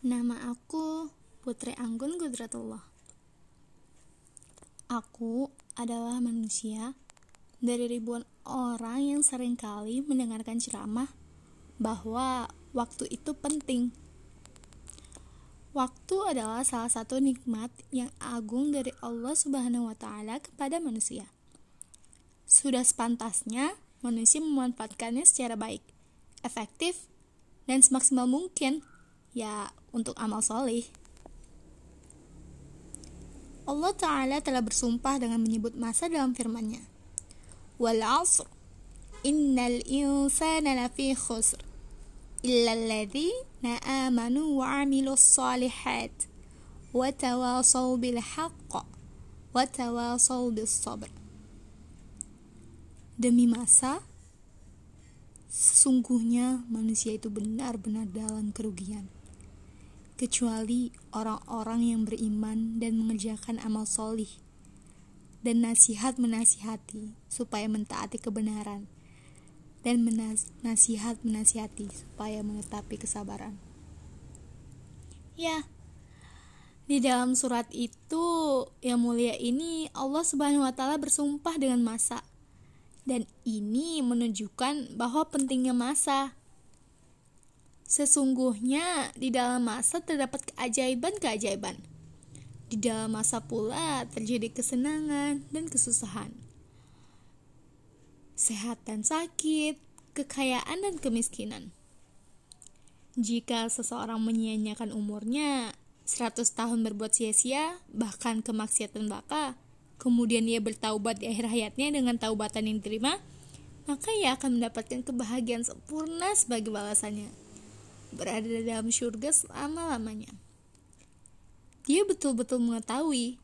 Nama aku Putri Anggun Gudratullah. Aku adalah manusia dari ribuan orang yang sering kali mendengarkan ceramah bahwa waktu itu penting. Waktu adalah salah satu nikmat yang agung dari Allah Subhanahu wa taala kepada manusia. Sudah sepantasnya manusia memanfaatkannya secara baik, efektif, dan semaksimal mungkin ya untuk amal soleh. Allah Ta'ala telah bersumpah dengan menyebut masa dalam firman-Nya. Wal asr, innal insana lafi khusr, illa alladhina amanu wa amilu salihat, wa tawasaw bil haqq, wa tawasaw bis sabr. Demi masa, sesungguhnya manusia itu benar-benar dalam kerugian kecuali orang-orang yang beriman dan mengerjakan amal solih dan nasihat menasihati supaya mentaati kebenaran dan menas nasihat menasihati supaya menetapi kesabaran. Ya, di dalam surat itu yang mulia ini Allah Subhanahu wa taala bersumpah dengan masa. Dan ini menunjukkan bahwa pentingnya masa Sesungguhnya di dalam masa terdapat keajaiban-keajaiban. Di dalam masa pula terjadi kesenangan dan kesusahan. Sehat dan sakit, kekayaan dan kemiskinan. Jika seseorang menyia-nyiakan umurnya 100 tahun berbuat sia-sia, bahkan kemaksiatan baka, kemudian ia bertaubat di akhir hayatnya dengan taubatan yang diterima, maka ia akan mendapatkan kebahagiaan sempurna sebagai balasannya berada dalam surga selama-lamanya. Dia betul-betul mengetahui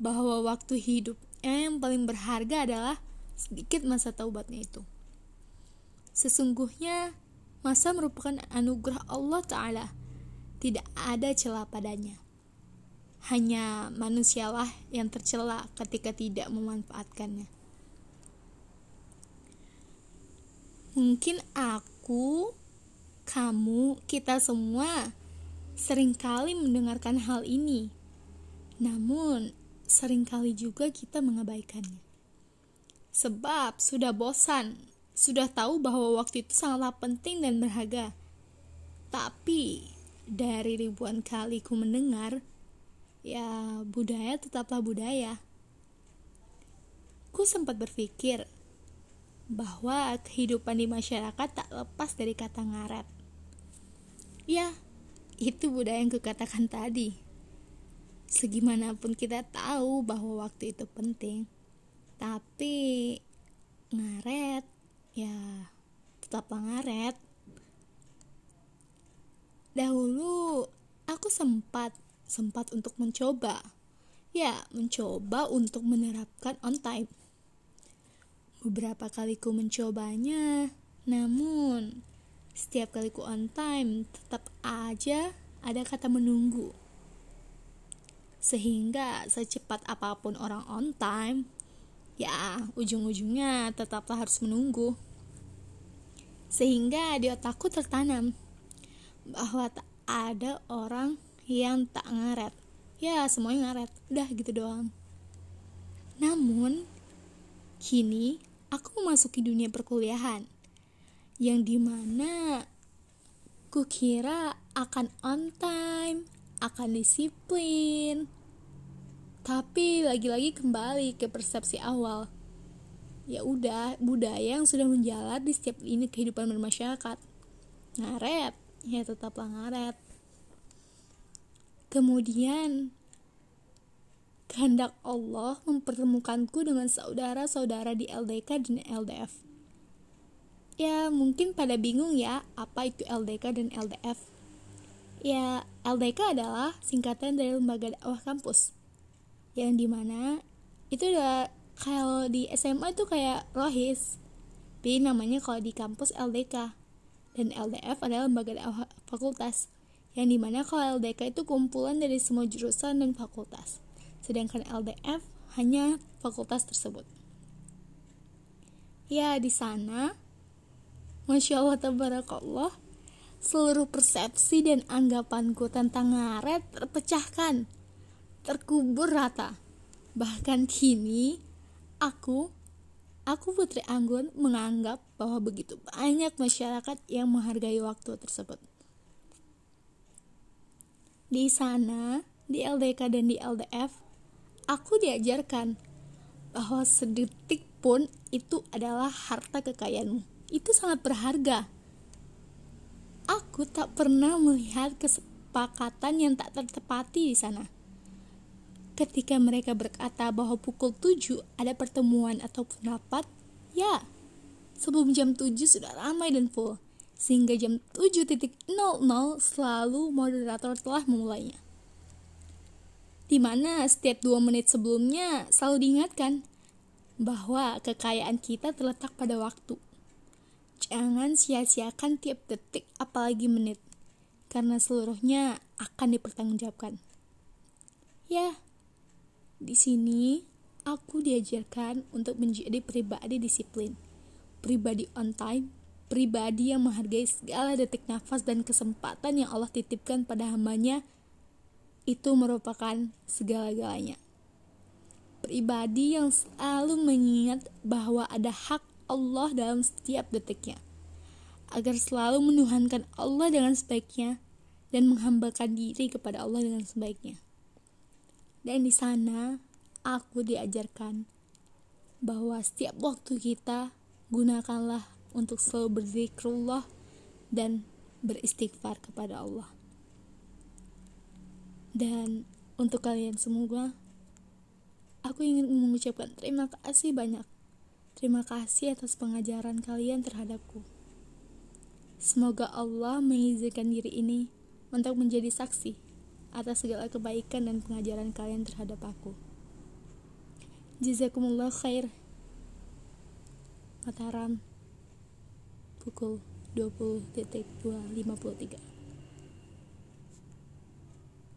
bahwa waktu hidupnya yang paling berharga adalah sedikit masa taubatnya itu. Sesungguhnya, masa merupakan anugerah Allah Ta'ala. Tidak ada celah padanya. Hanya manusialah yang tercela ketika tidak memanfaatkannya. Mungkin aku kamu, kita semua sering kali mendengarkan hal ini. Namun, sering kali juga kita mengabaikannya. Sebab sudah bosan, sudah tahu bahwa waktu itu sangatlah penting dan berharga. Tapi, dari ribuan kali ku mendengar, ya budaya tetaplah budaya. Ku sempat berpikir bahwa kehidupan di masyarakat tak lepas dari kata ngaret. Ya, itu budaya yang kukatakan tadi. Segimanapun kita tahu bahwa waktu itu penting, tapi ngaret, ya tetaplah ngaret. Dahulu aku sempat sempat untuk mencoba. Ya, mencoba untuk menerapkan on time. Beberapa kali ku mencobanya, namun setiap kali ku on time, tetap aja ada kata menunggu. Sehingga secepat apa pun orang on time, ya ujung-ujungnya tetaplah harus menunggu. Sehingga di otakku tertanam bahwa tak ada orang yang tak ngaret. Ya, semuanya ngaret. Udah gitu doang. Namun, kini aku memasuki dunia perkuliahan yang di mana kukira akan on time, akan disiplin, tapi lagi-lagi kembali ke persepsi awal. Ya udah, budaya yang sudah menjalar di setiap ini kehidupan bermasyarakat. Ngaret, ya tetaplah ngaret. Kemudian kehendak Allah mempertemukanku dengan saudara-saudara di LDK dan LDF Ya, mungkin pada bingung ya, apa itu LDK dan LDF. Ya, LDK adalah singkatan dari Lembaga Dakwah Kampus. Yang di mana itu adalah kalau di SMA itu kayak rohis. Tapi namanya kalau di kampus LDK. Dan LDF adalah lembaga dakwah fakultas. Yang di mana kalau LDK itu kumpulan dari semua jurusan dan fakultas. Sedangkan LDF hanya fakultas tersebut. Ya, di sana Masya Allah tabarakallah seluruh persepsi dan anggapanku tentang ngaret terpecahkan, terkubur rata. Bahkan kini, aku, aku Putri Anggun menganggap bahwa begitu banyak masyarakat yang menghargai waktu tersebut. Di sana, di LDK dan di LDF, aku diajarkan bahwa sedetik pun itu adalah harta kekayaanmu. Itu sangat berharga. Aku tak pernah melihat kesepakatan yang tak tertepati di sana. Ketika mereka berkata bahwa pukul 7 ada pertemuan ataupun rapat, ya, sebelum jam 7 sudah ramai dan full sehingga jam 7.00 selalu moderator telah memulainya. Di mana setiap dua menit sebelumnya selalu diingatkan bahwa kekayaan kita terletak pada waktu. Jangan sia-siakan tiap detik apalagi menit, karena seluruhnya akan dipertanggungjawabkan. Ya, di sini aku diajarkan untuk menjadi pribadi disiplin, pribadi on time, pribadi yang menghargai segala detik nafas dan kesempatan yang Allah titipkan pada hambanya itu merupakan segala-galanya. Pribadi yang selalu mengingat bahwa ada hak Allah dalam setiap detiknya, agar selalu menuhankan Allah dengan sebaiknya dan menghambakan diri kepada Allah dengan sebaiknya. Dan di sana aku diajarkan bahwa setiap waktu kita gunakanlah untuk selalu berzikrullah dan beristighfar kepada Allah. Dan untuk kalian semua, aku ingin mengucapkan terima kasih banyak. Terima kasih atas pengajaran kalian terhadapku. Semoga Allah mengizinkan diri ini untuk menjadi saksi atas segala kebaikan dan pengajaran kalian terhadap aku. Jazakumullah khair. Mataram pukul 20.253